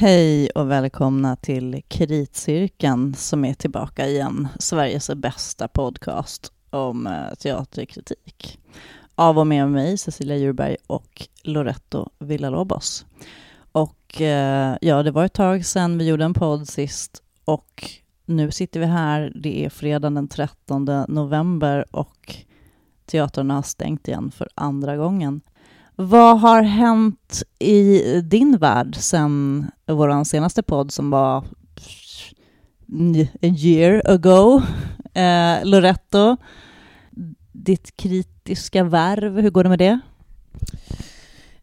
Hej och välkomna till Kritcirkeln som är tillbaka igen, Sveriges bästa podcast om eh, teaterkritik. Av och med mig, Cecilia Djurberg och Loretto Villalobos. Och eh, ja, det var ett tag sedan vi gjorde en podd sist och nu sitter vi här. Det är fredagen den 13 november och teatrarna har stängt igen för andra gången. Vad har hänt i din värld sen vår senaste podd som var a year ago? Eh, Loretto, ditt kritiska värv, hur går det med det?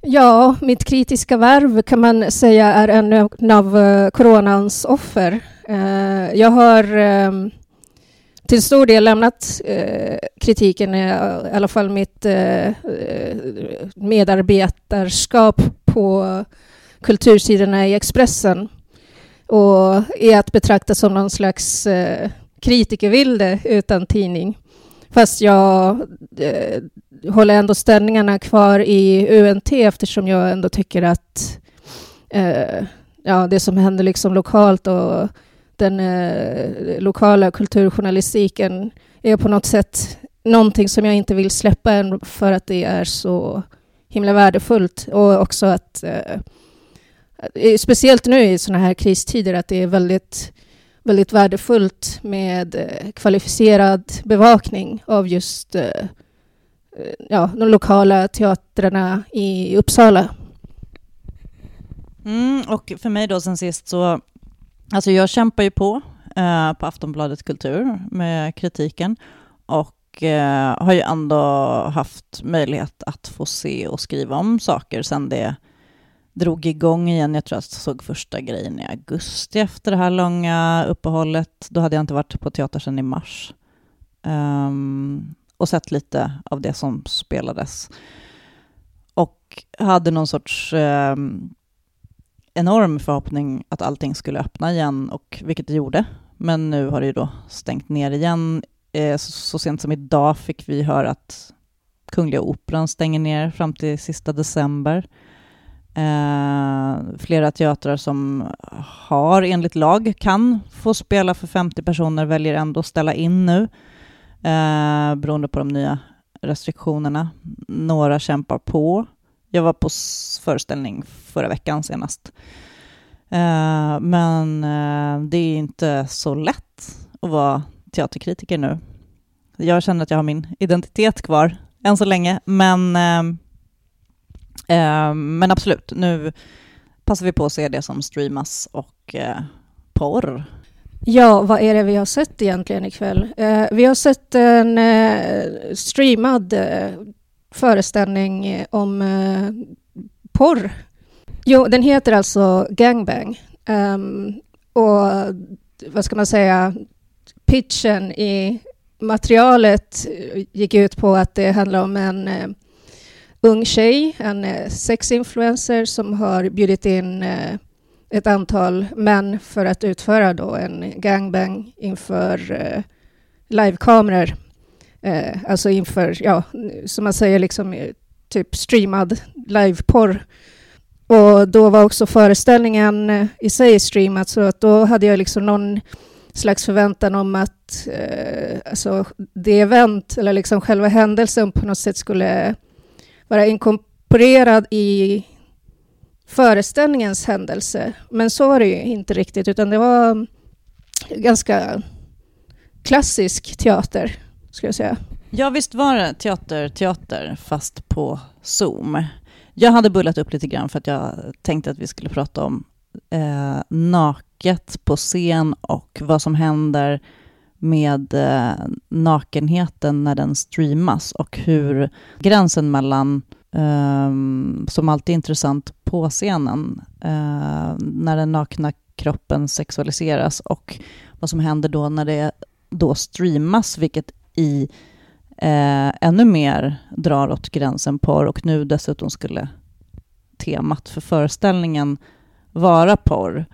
Ja, mitt kritiska värv kan man säga är en av eh, coronans offer. Eh, jag har eh, till stor del lämnat eh, kritiken, eh, i alla fall mitt eh, eh, medarbetarskap på kultursidorna i Expressen och är att betrakta som någon slags kritikervilde utan tidning. Fast jag eh, håller ändå ställningarna kvar i UNT eftersom jag ändå tycker att eh, ja, det som händer liksom lokalt och den eh, lokala kulturjournalistiken är på något sätt någonting som jag inte vill släppa än för att det är så himla värdefullt och också att eh, speciellt nu i sådana här kristider att det är väldigt väldigt värdefullt med eh, kvalificerad bevakning av just eh, eh ja, de lokala teatrarna i Uppsala. Mm, och för mig då sen sist så, alltså jag kämpar ju på eh, på Aftonbladet Kultur med kritiken och eh, har ju ändå haft möjlighet att få se och skriva om saker sen det drog igång igen. Jag tror jag såg första grejen i augusti efter det här långa uppehållet. Då hade jag inte varit på teater sedan i mars. Um, och sett lite av det som spelades. Och hade någon sorts um, enorm förhoppning att allting skulle öppna igen, och vilket det gjorde. Men nu har det ju då stängt ner igen. Eh, så, så sent som idag fick vi höra att Kungliga Operan stänger ner fram till sista december. Eh, flera teatrar som har enligt lag kan få spela för 50 personer väljer ändå att ställa in nu eh, beroende på de nya restriktionerna. Några kämpar på. Jag var på föreställning förra veckan senast. Eh, men eh, det är inte så lätt att vara teaterkritiker nu. Jag känner att jag har min identitet kvar än så länge, men eh, men absolut, nu passar vi på att se det som streamas och porr. Ja, vad är det vi har sett egentligen ikväll? Eh, vi har sett en eh, streamad eh, föreställning eh, om eh, porr. Jo, den heter alltså Gangbang. Um, och vad ska man säga, pitchen i materialet eh, gick ut på att det handlar om en eh, ung tjej, en eh, sexinfluencer som har bjudit in eh, ett antal män för att utföra då en gangbang inför eh, livekameror eh. Alltså inför, ja, som man säger, liksom eh, typ streamad liveporr. Och då var också föreställningen eh, i sig streamad, så att då hade jag liksom någon slags förväntan om att eh, alltså det event, eller liksom själva händelsen på något sätt skulle vara inkorporerad i föreställningens händelse. Men så var det ju inte riktigt, utan det var ganska klassisk teater, skulle jag säga. Ja, visst var det teater, teater, fast på Zoom. Jag hade bullat upp lite grann för att jag tänkte att vi skulle prata om eh, naket på scen och vad som händer med eh, nakenheten när den streamas och hur gränsen mellan, eh, som alltid är intressant på scenen, eh, när den nakna kroppen sexualiseras och vad som händer då när det då streamas, vilket i eh, ännu mer drar åt gränsen porr och nu dessutom skulle temat för föreställningen vara porr.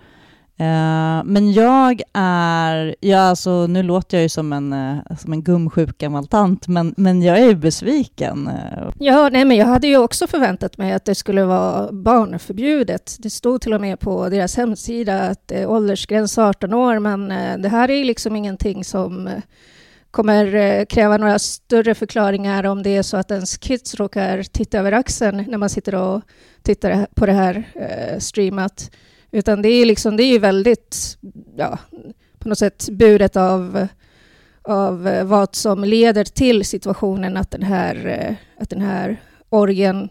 Eh, men jag är, ja alltså nu låter jag ju som en, eh, som en gumsjuk gammal tant, men, men jag är ju besviken. Eh. Ja, nej men jag hade ju också förväntat mig att det skulle vara barnförbjudet. Det stod till och med på deras hemsida att eh, det är åldersgräns 18 år, men eh, det här är liksom ingenting som kommer eh, kräva några större förklaringar om det är så att ens kids råkar titta över axeln när man sitter och tittar på det här eh, streamat. Utan det är, liksom, det är ju väldigt, ja, på något sätt buret av, av eh, vad som leder till situationen att den här, att den här orgen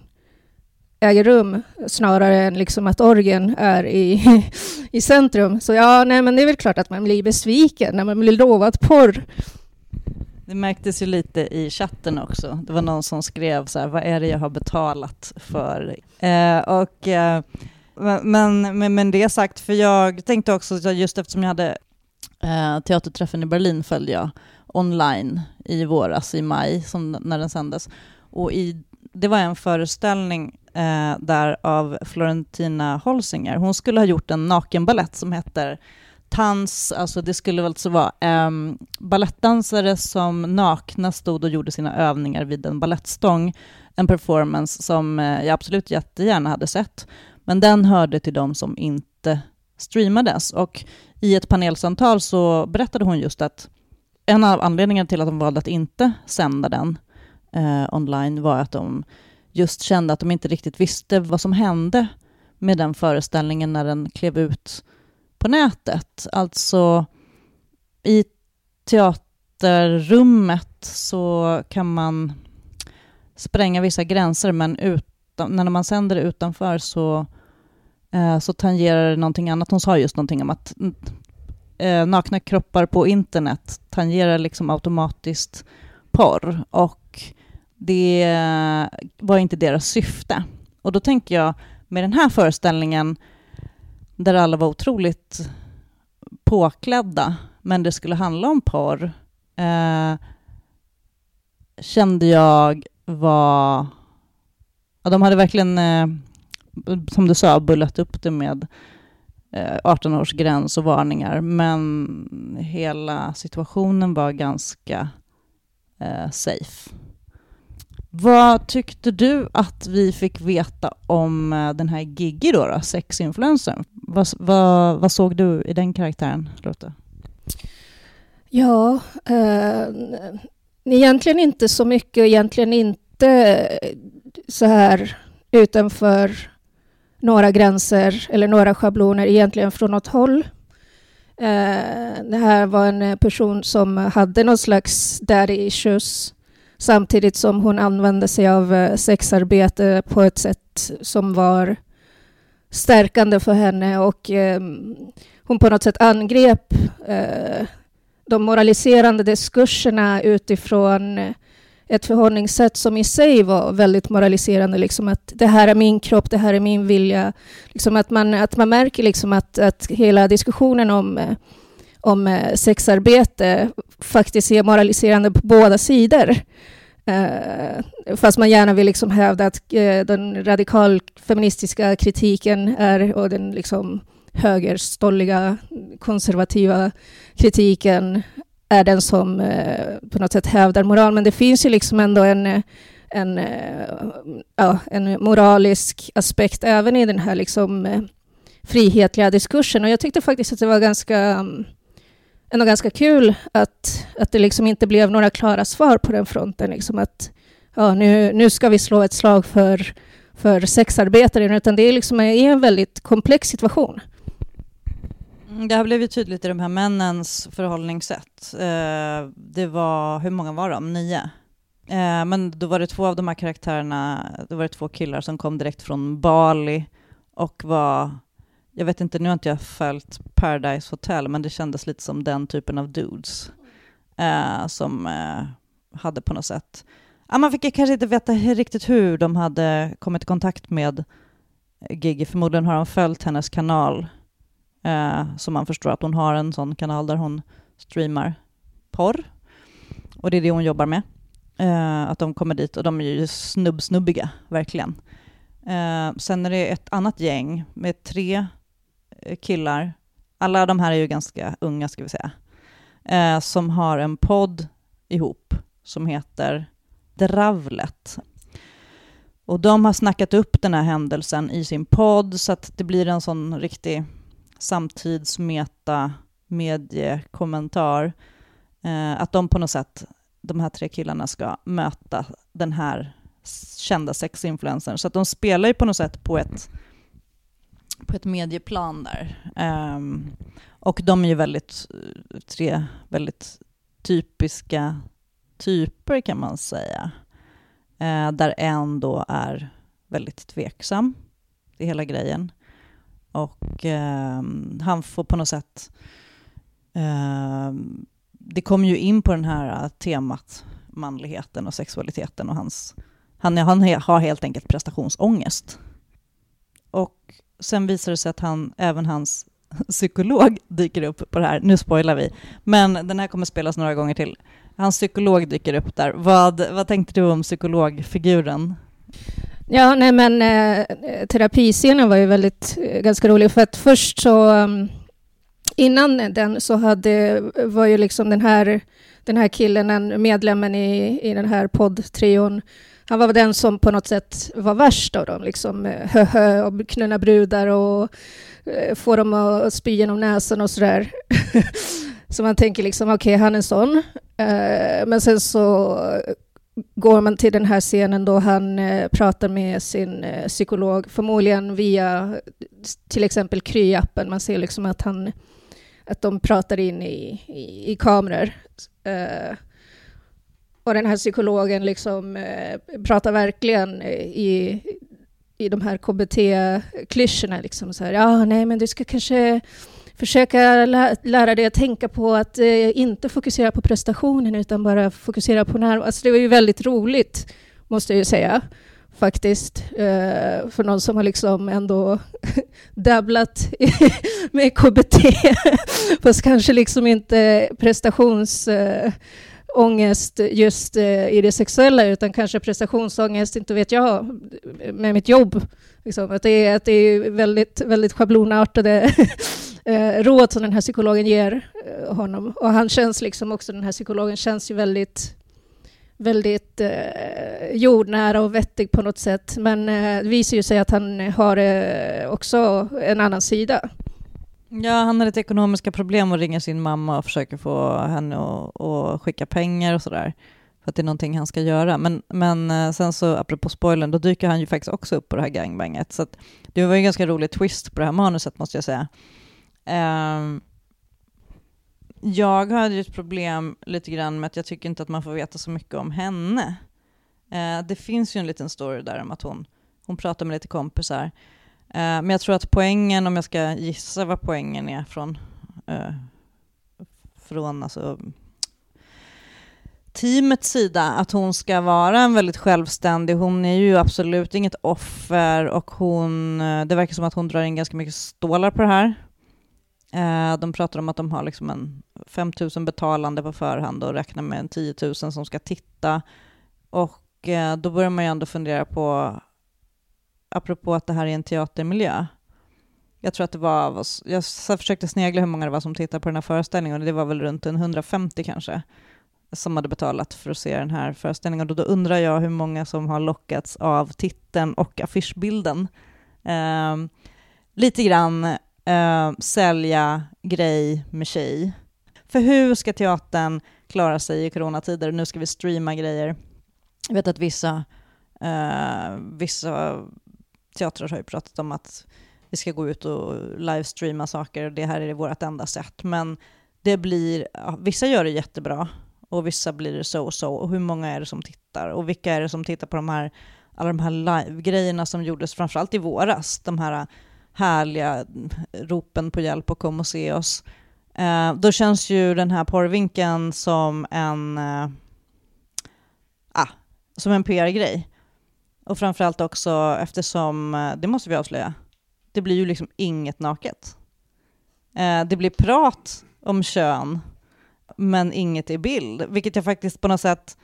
äger rum snarare än liksom att orgen är i, i centrum. Så ja, nej, men det är väl klart att man blir besviken när man blir lovad porr. Det märktes ju lite i chatten också. Det var någon som skrev så här, vad är det jag har betalat för? Eh, och eh, men, men, men det sagt, för jag tänkte också, just eftersom jag hade eh, teaterträffen i Berlin följde jag online i våras, i maj, som, när den sändes. Och i, det var en föreställning eh, där av Florentina Holsinger. Hon skulle ha gjort en nakenballett som heter Tans, alltså det skulle alltså vara ehm, um, ballettdansare som nakna stod och gjorde sina övningar vid en ballettstång. En performance som eh, jag absolut jättegärna hade sett. Men den hörde till de som inte streamades. Och i ett panelsamtal så berättade hon just att en av anledningarna till att de valde att inte sända den eh, online var att de just kände att de inte riktigt visste vad som hände med den föreställningen när den klev ut på nätet. Alltså i teaterrummet så kan man spränga vissa gränser men utan, när man sänder det utanför så, eh, så tangerar det någonting annat. Hon sa just någonting om att eh, nakna kroppar på internet tangerar liksom automatiskt porr och det eh, var inte deras syfte. Och då tänker jag med den här föreställningen där alla var otroligt påklädda men det skulle handla om porr eh, kände jag var Ja, de hade verkligen, eh, som du sa, bullat upp det med eh, 18-årsgräns och varningar, men hela situationen var ganska eh, safe. Vad tyckte du att vi fick veta om eh, den här Gigi då, då sexinfluencern? Vad, vad, vad såg du i den karaktären, Lotta? Ja, eh, egentligen inte så mycket, egentligen inte eh, så här utanför några gränser eller några schabloner egentligen från något håll. Eh, det här var en person som hade någon slags daddy issues samtidigt som hon använde sig av eh, sexarbete på ett sätt som var stärkande för henne och eh, hon på något sätt angrep eh, de moraliserande diskurserna utifrån ett förhållningssätt som i sig var väldigt moraliserande. Liksom att det här är min kropp, det här är min vilja. Liksom att, man, att man märker liksom att, att hela diskussionen om, eh, om eh, sexarbete faktiskt är moraliserande på båda sidor. Eh, fast man gärna vill liksom hävda att eh, den radikalfeministiska kritiken är, och den liksom högerstolliga konservativa kritiken är den som på något sätt hävdar moral. Men det finns ju liksom ändå en, en, ja, en moralisk aspekt även i den här liksom, frihetliga diskursen. Och jag tyckte faktiskt att det var ganska, mm, ändå ganska kul att, att det liksom inte blev några klara svar på den fronten. Liksom att ja, nu, nu ska vi slå ett slag för, för sexarbetare, utan det är, liksom, är en väldigt komplex situation. Mm, det har blivit tydligt i de här männens förhållningssätt. Eh, det var, hur många var de? Nio? Eh, men då var det två av de här karaktärerna, då var det två killar som kom direkt från Bali och var, jag vet inte, nu har inte jag följt Paradise Hotel, men det kändes lite som den typen av dudes eh, som eh, hade på något sätt, ja, man fick kanske inte veta riktigt hur de hade kommit i kontakt med Gigi, förmodligen har de följt hennes kanal Eh, så man förstår att hon har en sån kanal där hon streamar porr. Och det är det hon jobbar med. Eh, att de kommer dit och de är ju snubbsnubbiga, verkligen. Eh, sen är det ett annat gäng med tre Eh, killar, alla de här är ju ganska unga ska vi säga, eh, som har en podd ihop som heter Dravlet. Och de har snackat upp den här händelsen i sin podd så att det blir en sån riktig samtidsmeta mediekommentar. Eh, att de på något sätt, de här tre killarna ska möta den här kända sexinfluencern. Så att de spelar ju på något sätt på ett, på ett medieplan där. Um, och de är ju väldigt, tre väldigt typiska typer kan man säga. Uh, där en då är väldigt tveksam i hela grejen. Och uh, han får på något sätt... Uh, det kommer ju in på den här eh, temat manligheten och sexualiteten och hans han, han har helt enkelt prestationsångest. Och sen visar det sig att han, även hans psykolog dyker upp på det här. Nu spoilar vi, men den här kommer spelas några gånger till. Hans psykolog dyker upp där. Vad, vad tänkte du om psykologfiguren? Ja, nej men eh, terapiscenen var ju väldigt eh, ganska rolig för att först så um, innan den så hade, var ju liksom den här, den här killen, en medlemmen i, i den här poddtrion, han var den som på något sätt var värst av dem, liksom eh, höhö och knulla brudar och eh, få dem att spy genom näsan och sådär. så man tänker liksom, okej, okay, han är sån. Eh, men sen så går man till den här scenen då han eh, pratar med sin eh, psykolog, förmodligen via till exempel Kry-appen. Man ser liksom att, han, att de pratar in i, i, i kameror. Och den här psykologen liksom eh, pratar verkligen eh, i, i de här KBT-klyschorna. Liksom så här, ja, nej, men du ska kanske försöka lä lära dig att tänka på att eh, inte fokusera på prestationen utan bara fokusera på närvaron. Alltså, det var ju väldigt roligt, måste jag ju säga, faktiskt. Eh, för någon som har liksom ändå dabblat med KBT, fast kanske liksom inte prestations... Eh, ångest just eh, i det sexuella utan kanske prestationsångest, inte vet jag, med mitt jobb. Liksom. Att, det är, att det är väldigt, väldigt schablonartade eh, råd som den här psykologen ger eh, honom. Och han känns liksom också, den här psykologen känns ju väldigt väldigt eh, jordnära och vettig på något sätt. Men eh, det visar ju sig att han har eh, också en annan sida. Ja, han har lite ekonomiska problem och ringer sin mamma och försöker få henne att, att skicka pengar och sådär. För att det är någonting han ska göra. Men, men eh, sen så, apropå spoilern, då dyker han ju faktiskt också upp på det här gangbanget. Så det var ju en ganska rolig twist på det här manuset måste jag säga. Um, jag hade ju ett problem lite grann med att jag tycker inte att man får veta så mycket om henne. Uh, det finns ju en liten story där om att hon, hon pratar med lite kompisar Eh, men jag tror att poängen, om jag ska gissa vad poängen är från, eh, från alltså, teamets sida, att hon ska vara en väldigt självständig, hon är ju absolut inget offer och hon, eh, det verkar som att hon drar in ganska mycket stålar på det här. De pratar om att de har liksom en 5 000 betalande på förhand och räknar med en 10 000 som ska titta. Och då börjar man ju ändå fundera på apropå att det här är en teatermiljö. Jag tror att det var, jag försökte snegla hur många det var som tittade på den här föreställningen och det var väl runt en 150 kanske som hade betalat för att se den här föreställningen. Och då undrar jag hur många som har lockats av titeln och affischbilden. Eh, lite grann eh, sälja grej med tjej. För hur ska teatern klara sig i coronatider? Nu ska vi streama grejer. Jag vet att vissa, eh, vissa teatrar har ju pratat om att vi ska gå ut och livestreama saker och det här är vårt enda sätt. Men det blir, ja, vissa gör det jättebra och vissa blir det så-så. Och hur många är det som tittar? Och vilka är det som tittar på de här, alla de här live-grejerna som gjordes framförallt i våras? De här härliga ropen på hjälp och kom och se oss. Eh, då känns ju den här porrvinkeln som en, eh, ah, som en PR-grej. Och framförallt också eftersom, eh, det måste vi avslöja, det blir ju liksom inget naket. Eh, det blir prat om kön, men inget i bild, vilket jag faktiskt på något sätt,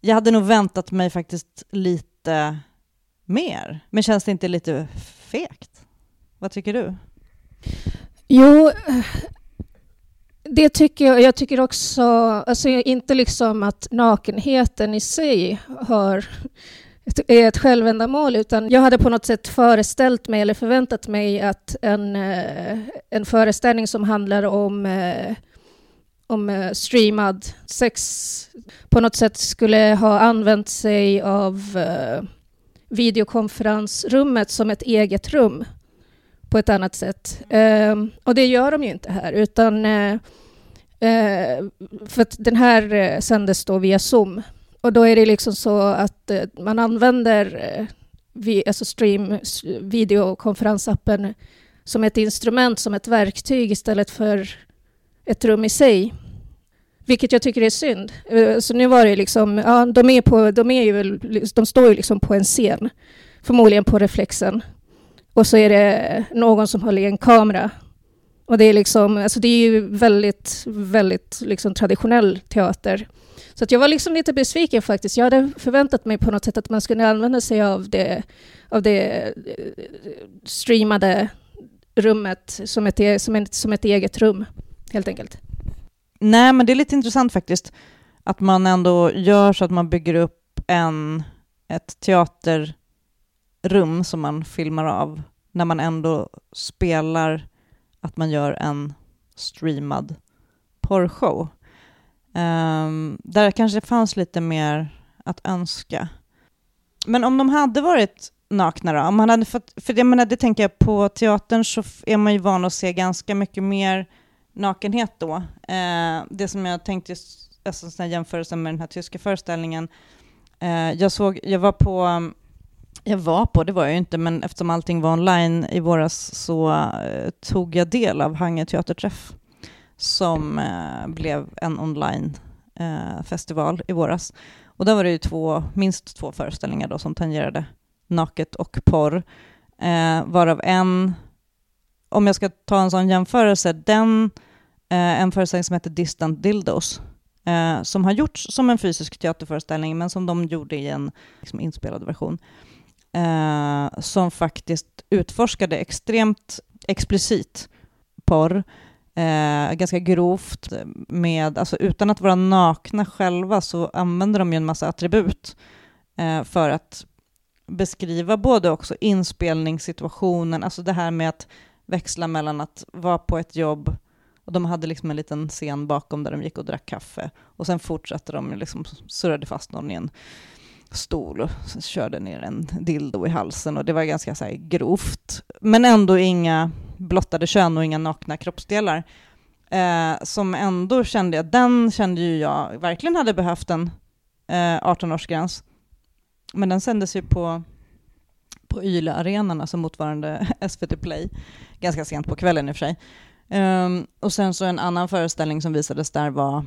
jag hade nog väntat mig faktiskt lite mer. Men känns det inte lite fegt? Vad tycker du? Jo, det tycker jag. Jag tycker också, alltså inte liksom att nakenheten i sig har är ett självändamål, utan jag hade på något sätt föreställt mig eller förväntat mig att en, eh, en föreställning som handlar om, eh, om eh, streamad sex på något sätt skulle ha använt sig av videokonferensrummet som ett eget rum på ett annat sätt. Ehm, och det gör de ju inte här, utan för att den här sändes då via Zoom och då är det liksom så att eh, man använder eh, vi, alltså stream, videokonferensappen som ett instrument, som ett verktyg istället för ett rum i sig. Vilket jag tycker är synd. Eh, så nu var det liksom, ja, de, är på, de, är ju, liksom, de står ju liksom på en scen, förmodligen på reflexen. Och så är det någon som håller i en kamera. Och det är liksom, alltså det är ju väldigt, väldigt liksom traditionell teater. Så att jag var liksom lite besviken faktiskt. Jag hade förväntat mig på något sätt att man skulle använda sig av det, av det eh, streamade rummet som ett, e-, som, ett, som ett eget rum, helt enkelt. Nej, men det är lite intressant faktiskt att man ändå gör så att man bygger upp en, ett teaterrum som man filmar av när man ändå spelar att man gör en streamad porrshow. Um, där kanske det fanns lite mer att önska. Men om de hade varit nakna då? Om man hade fått, för jag menar, det tänker jag, på teatern så är man ju van att se ganska mycket mer nakenhet då. Uh, det som jag tänkte, alltså en jämförelse med den här tyska föreställningen, uh, jag såg, jag var på jag var på, det var jag ju inte, men eftersom allting var online i våras så uh, tog jag del av Hange teaterträff som eh, blev en online-festival eh, i våras. Och där var det ju två, minst två föreställningar då som tangerade naket och porr, eh, varav en, om jag ska ta en sån jämförelse, den, eh, en föreställning som heter Distant Dildos, eh, som har gjorts som en fysisk teaterföreställning, men som de gjorde i en liksom, inspelad version, eh, som faktiskt utforskade extremt explicit porr, eh, ganska grovt med, alltså utan att vara nakna själva så använder de ju en massa attribut eh, för att beskriva både också inspelningssituationen, alltså det här med att växla mellan att vara på ett jobb och de hade liksom en liten scen bakom där de gick och drack kaffe och sen fortsatte de liksom surrade fast någon i en stol och körde ner en dildo i halsen och det var ganska så grovt. Men ändå inga blottade kön och inga nakna kroppsdelar. Eh, som ändå kände jag, den kände ju jag verkligen hade behövt en eh, 18-årsgräns. Men den sändes ju på, på Yle-arenan, alltså motsvarande SVT Play, ganska sent på kvällen i och för sig. Eh, och sen så en annan föreställning som visades där var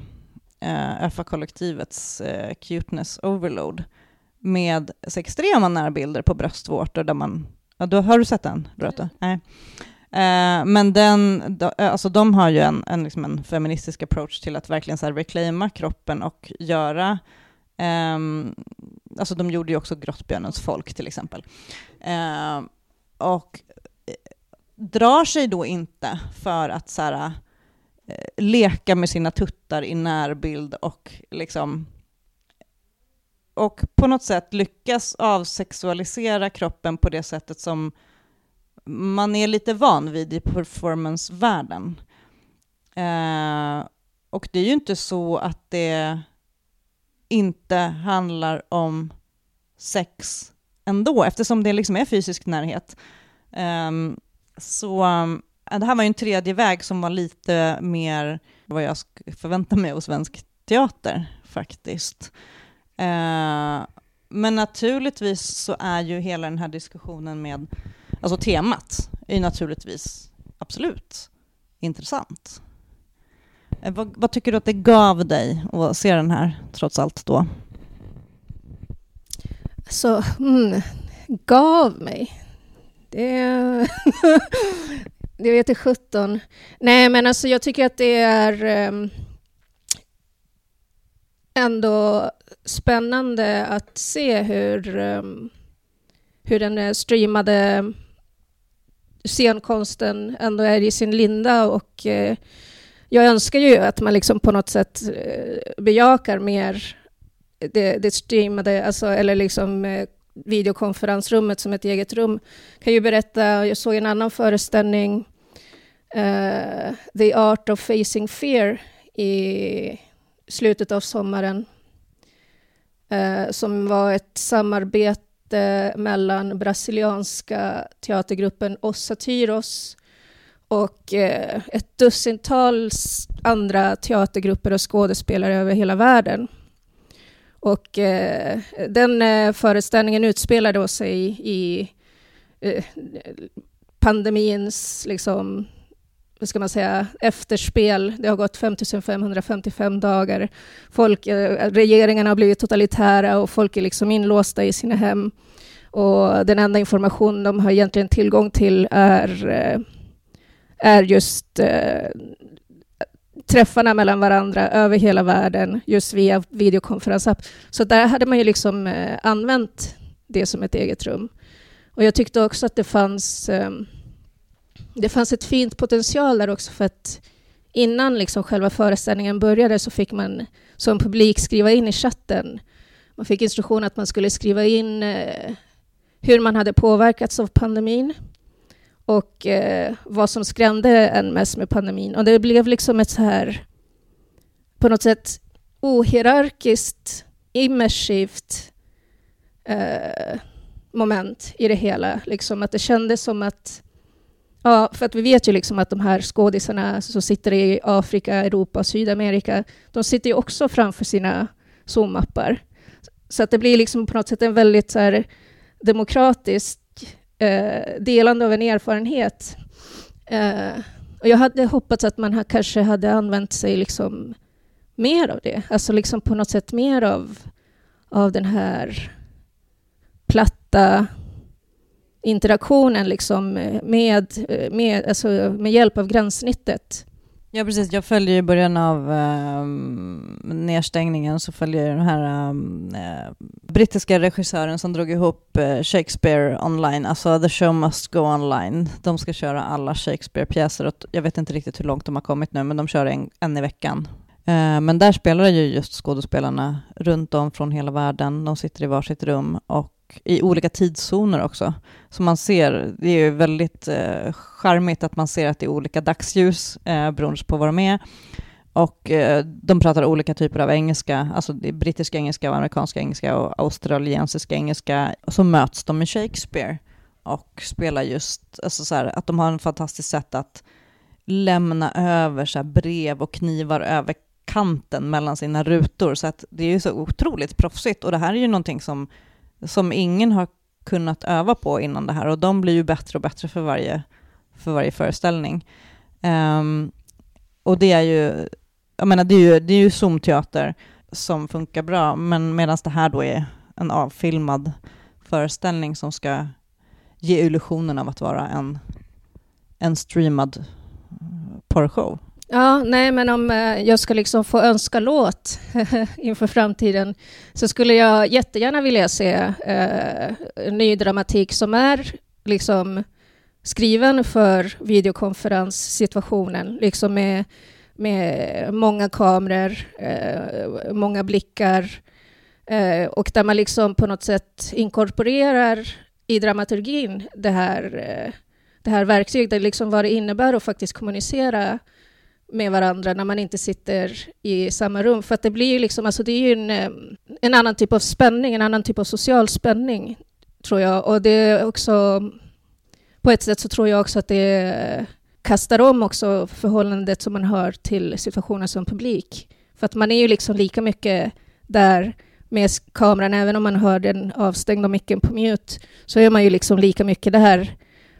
eh, ÖFA-kollektivets eh, Cuteness Overload med extrema närbilder på bröstvårtor där man... Ja, då, har du sett den, Dorota? Nej. Eh, men den, de, eh, alltså de har ju en, en, liksom en feministisk approach till att verkligen så här reclaima kroppen och göra eh, Alltså de gjorde ju också Grottbjörnens folk till exempel. Eh, och eh, drar sig då inte för att så här, eh, leka med sina tuttar i närbild och liksom och på något sätt lyckas avsexualisera kroppen på det sättet som man är lite van vid i performancevärlden. Eh, och det är ju inte så att det inte handlar om sex ändå, eftersom det liksom är fysisk närhet. Eh, så eh, det här var ju en tredje väg som var lite mer vad jag förväntar mig av svensk teater faktiskt. Eh, men naturligtvis så är ju hela den här diskussionen med, alltså temat är naturligtvis absolut intressant. Eh, vad, vad, tycker du att det gav dig att se den här, trots allt då? Så, mm, gav mig? Det, det vet jag sjutton. Nej, men alltså jag tycker att det är um, ändå spännande att se hur, um, hur den eh, streamade scenkonsten ändå är i sin linda och uh, jag önskar ju att man liksom på något sätt uh, bejakar mer det, det streamade, alltså, eller liksom uh, videokonferensrummet som ett eget rum. Jag kan ju berätta, jag såg en annan föreställning, uh, The Art of Facing Fear, i slutet av sommaren, eh, som var ett samarbete mellan brasilianska teatergruppen Os Satiros och eh, ett dussintal andra teatergrupper och skådespelare över hela världen. Och eh, den eh, föreställningen utspelade sig i, i pandemins, liksom, ska man säga, efterspel. Det har gått 5555 dagar. Folk, eh, regeringarna har blivit totalitära och folk är liksom inlåsta i sina hem. Och den enda information de har egentligen tillgång till är, eh, är just eh, träffarna mellan varandra över hela världen just via videokonferensapp. Så där hade man ju liksom använt det som ett eget rum. Och jag tyckte också att det fanns, eh, det fanns ett fint potential där också för att innan liksom själva föreställningen började så fick man som publik skriva in i chatten. Man fick instruktion att man skulle skriva in eh, hur man hade påverkats av pandemin och eh, vad som skrämde en mest med pandemin. Och det blev liksom ett så här, på något sätt ohierarkiskt, immersivt eh, moment i det hela. Liksom att det kändes som att Ja, för att vi vet ju liksom att de här skådisarna som sitter i Afrika, Europa och Sydamerika, de sitter ju också framför sina Zoom-appar. Så att det blir liksom på något sätt en väldigt så här, demokratiskt eh, delande av en erfarenhet. Eh, och jag hade hoppats att man kanske hade använt sig liksom mer av det. Alltså liksom på något sätt mer av, av den här platta interaktionen liksom eh, med, eh, med, alltså med hjälp av gränssnittet. Ja, precis. Jag följer i början av eh, nedstängningen så följer jag den här eh, eh, brittiska regissören som drog ihop eh, Shakespeare online, alltså The Show Must Go Online. De ska köra alla Shakespeare-pjäser och jag vet inte riktigt hur långt de har kommit nu, men de kör en, en i veckan. Eh, men där spelar ju just skådespelarna runt om från hela världen. De sitter i varsitt rum och i olika tidszoner också. Så man ser, det är ju väldigt eh, charmigt att man ser att det är olika dagsljus eh, beroende på var de är. Och eh, de pratar olika typer av engelska, alltså det är brittisk engelska, och amerikanska engelska och australiensisk engelska. Och så möts de med Shakespeare och spelar just, alltså så här, att de har en fantastiskt sätt att lämna över så brev och knivar över kanten mellan sina rutor. Så att det är ju så otroligt proffsigt och det här är ju någonting som som ingen har kunnat öva på innan det här och de blir ju bättre och bättre för varje, för varje föreställning. Um, och det är ju, jag menar det är ju, det är ju Zoom-teater som funkar bra, men medan det här då är en avfilmad föreställning som ska ge illusionen av att vara en, en streamad eh, porrshow. Ja, nej, men om eh, jag ska liksom få önska låt inför framtiden så skulle jag jättegärna vilja se eh, ny dramatik som är liksom skriven för videokonferenssituationen, liksom med, med många kameror, eh, många blickar eh, och där man liksom på något sätt inkorporerar i dramaturgin det här, eh, det här verktyget, liksom vad det innebär att faktiskt kommunicera med varandra när man inte sitter i samma rum. För att det blir ju liksom, alltså det är ju en, eh, en annan typ av spänning, en annan typ av social spänning, tror jag. Och det är också, på ett sätt så tror jag också att det kastar om också förhållandet som man har till situationen som publik. För att man är ju liksom lika mycket där med kameran, även om man hör den avstängda micken på mute, så är man ju liksom lika mycket där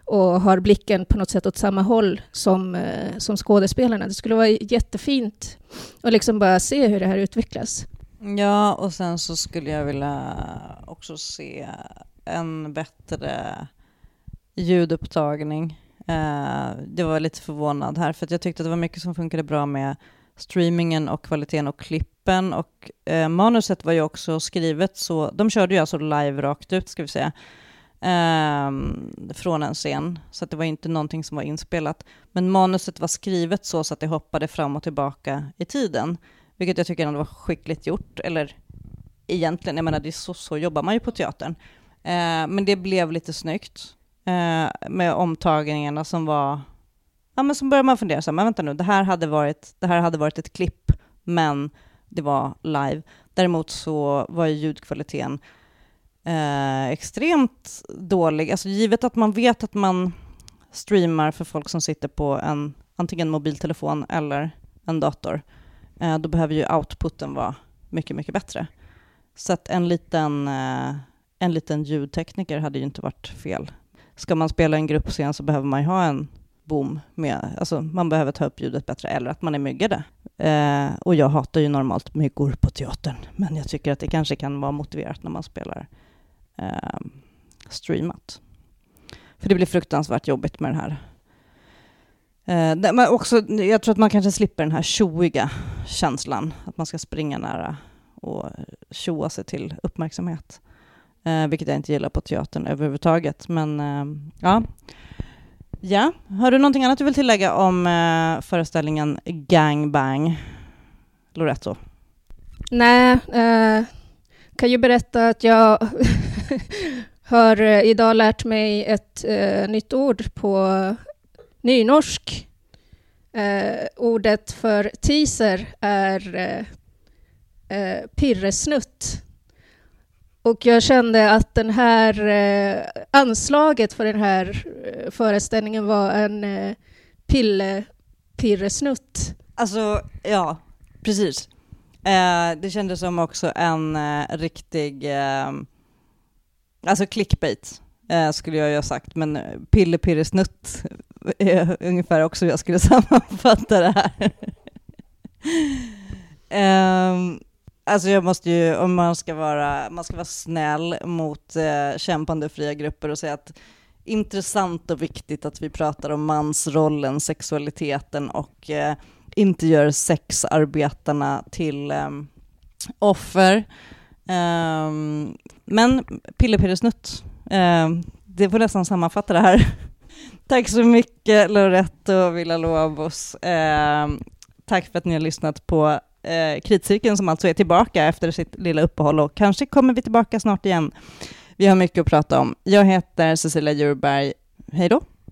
och har blicken på något sätt åt samma håll som, eh, som skådespelarna. Det skulle vara jättefint att liksom bara se hur det här utvecklas. Ja, och sen så skulle jag vilja också se en bättre ljudupptagning. Eh, det var lite förvånad här, för jag tyckte att det var mycket som funkade bra med streamingen och kvaliteten och klippen. Och eh, manuset var ju också skrivet så, de körde ju alltså live rakt ut ska vi säga eh, från en scen, så att det var inte någonting som var inspelat. Men manuset var skrivet så, så att det hoppade fram och tillbaka i tiden, vilket jag tycker ändå var skickligt gjort, eller egentligen, jag menar det så, så jobbar man ju på teatern. Eh, men det blev lite snyggt eh, med omtagningarna som var, ja men så började man fundera så här, men vänta nu, det här hade varit, det här hade varit ett klipp, men det var live. Däremot så var ju ljudkvaliteten eh, extremt dålig. Alltså givet att man vet att man streamar för folk som sitter på en antingen mobiltelefon eller en dator, eh, då behöver ju outputen vara mycket, mycket bättre. Så att en liten, eh, en liten ljudtekniker hade ju inte varit fel. Ska man spela en gruppscen så behöver man ju ha en boom med, alltså man behöver ta upp ljudet bättre, eller att man är myggade. Eh, och jag hatar ju normalt myggor på teatern, men jag tycker att det kanske kan vara motiverat när man spelar eh, streamat. För det blir fruktansvärt jobbigt med det här. Eh, men också, jag tror att man kanske slipper den här tjoiga känslan, att man ska springa nära och tjoa sig till uppmärksamhet. Eh, vilket jag inte gillar på teatern överhuvudtaget. Men eh, ja. Ja, har du någonting annat du vill tillägga om eh, föreställningen Gangbang, Loretto? Nej, eh, kan ju berätta att jag har eh, idag lärt mig ett eh, nytt ord på nynorsk. Eh, ordet för teaser är eh, eh, pirresnutt. Och jag kände att den här eh, anslaget för den här eh, föreställningen var en eh, pillepirresnutt. Alltså, ja, precis. Eh, det kändes som också en eh, riktig, eh, alltså clickbait eh, skulle jag ju ha sagt, men eh, pillepirresnutt är ungefär också hur jag skulle sammanfatta det här. um, Alltså jag måste ju, om man ska vara, man ska vara snäll mot eh, kämpande fria grupper och säga att intressant och viktigt att vi pratar om mansrollen, sexualiteten och eh, inte gör sexarbetarna till eh, offer. Um, men pillepillesnutt, eh, det får nästan sammanfatta det här. Tack så mycket Loretto Villalobos. Eh, tack för att ni har lyssnat på eh, Kritcirkeln som alltså är tillbaka efter sitt lilla uppehåll och kanske kommer vi tillbaka snart igen. Vi har mycket att prata om. Jag heter Cecilia Djurberg. Hej då!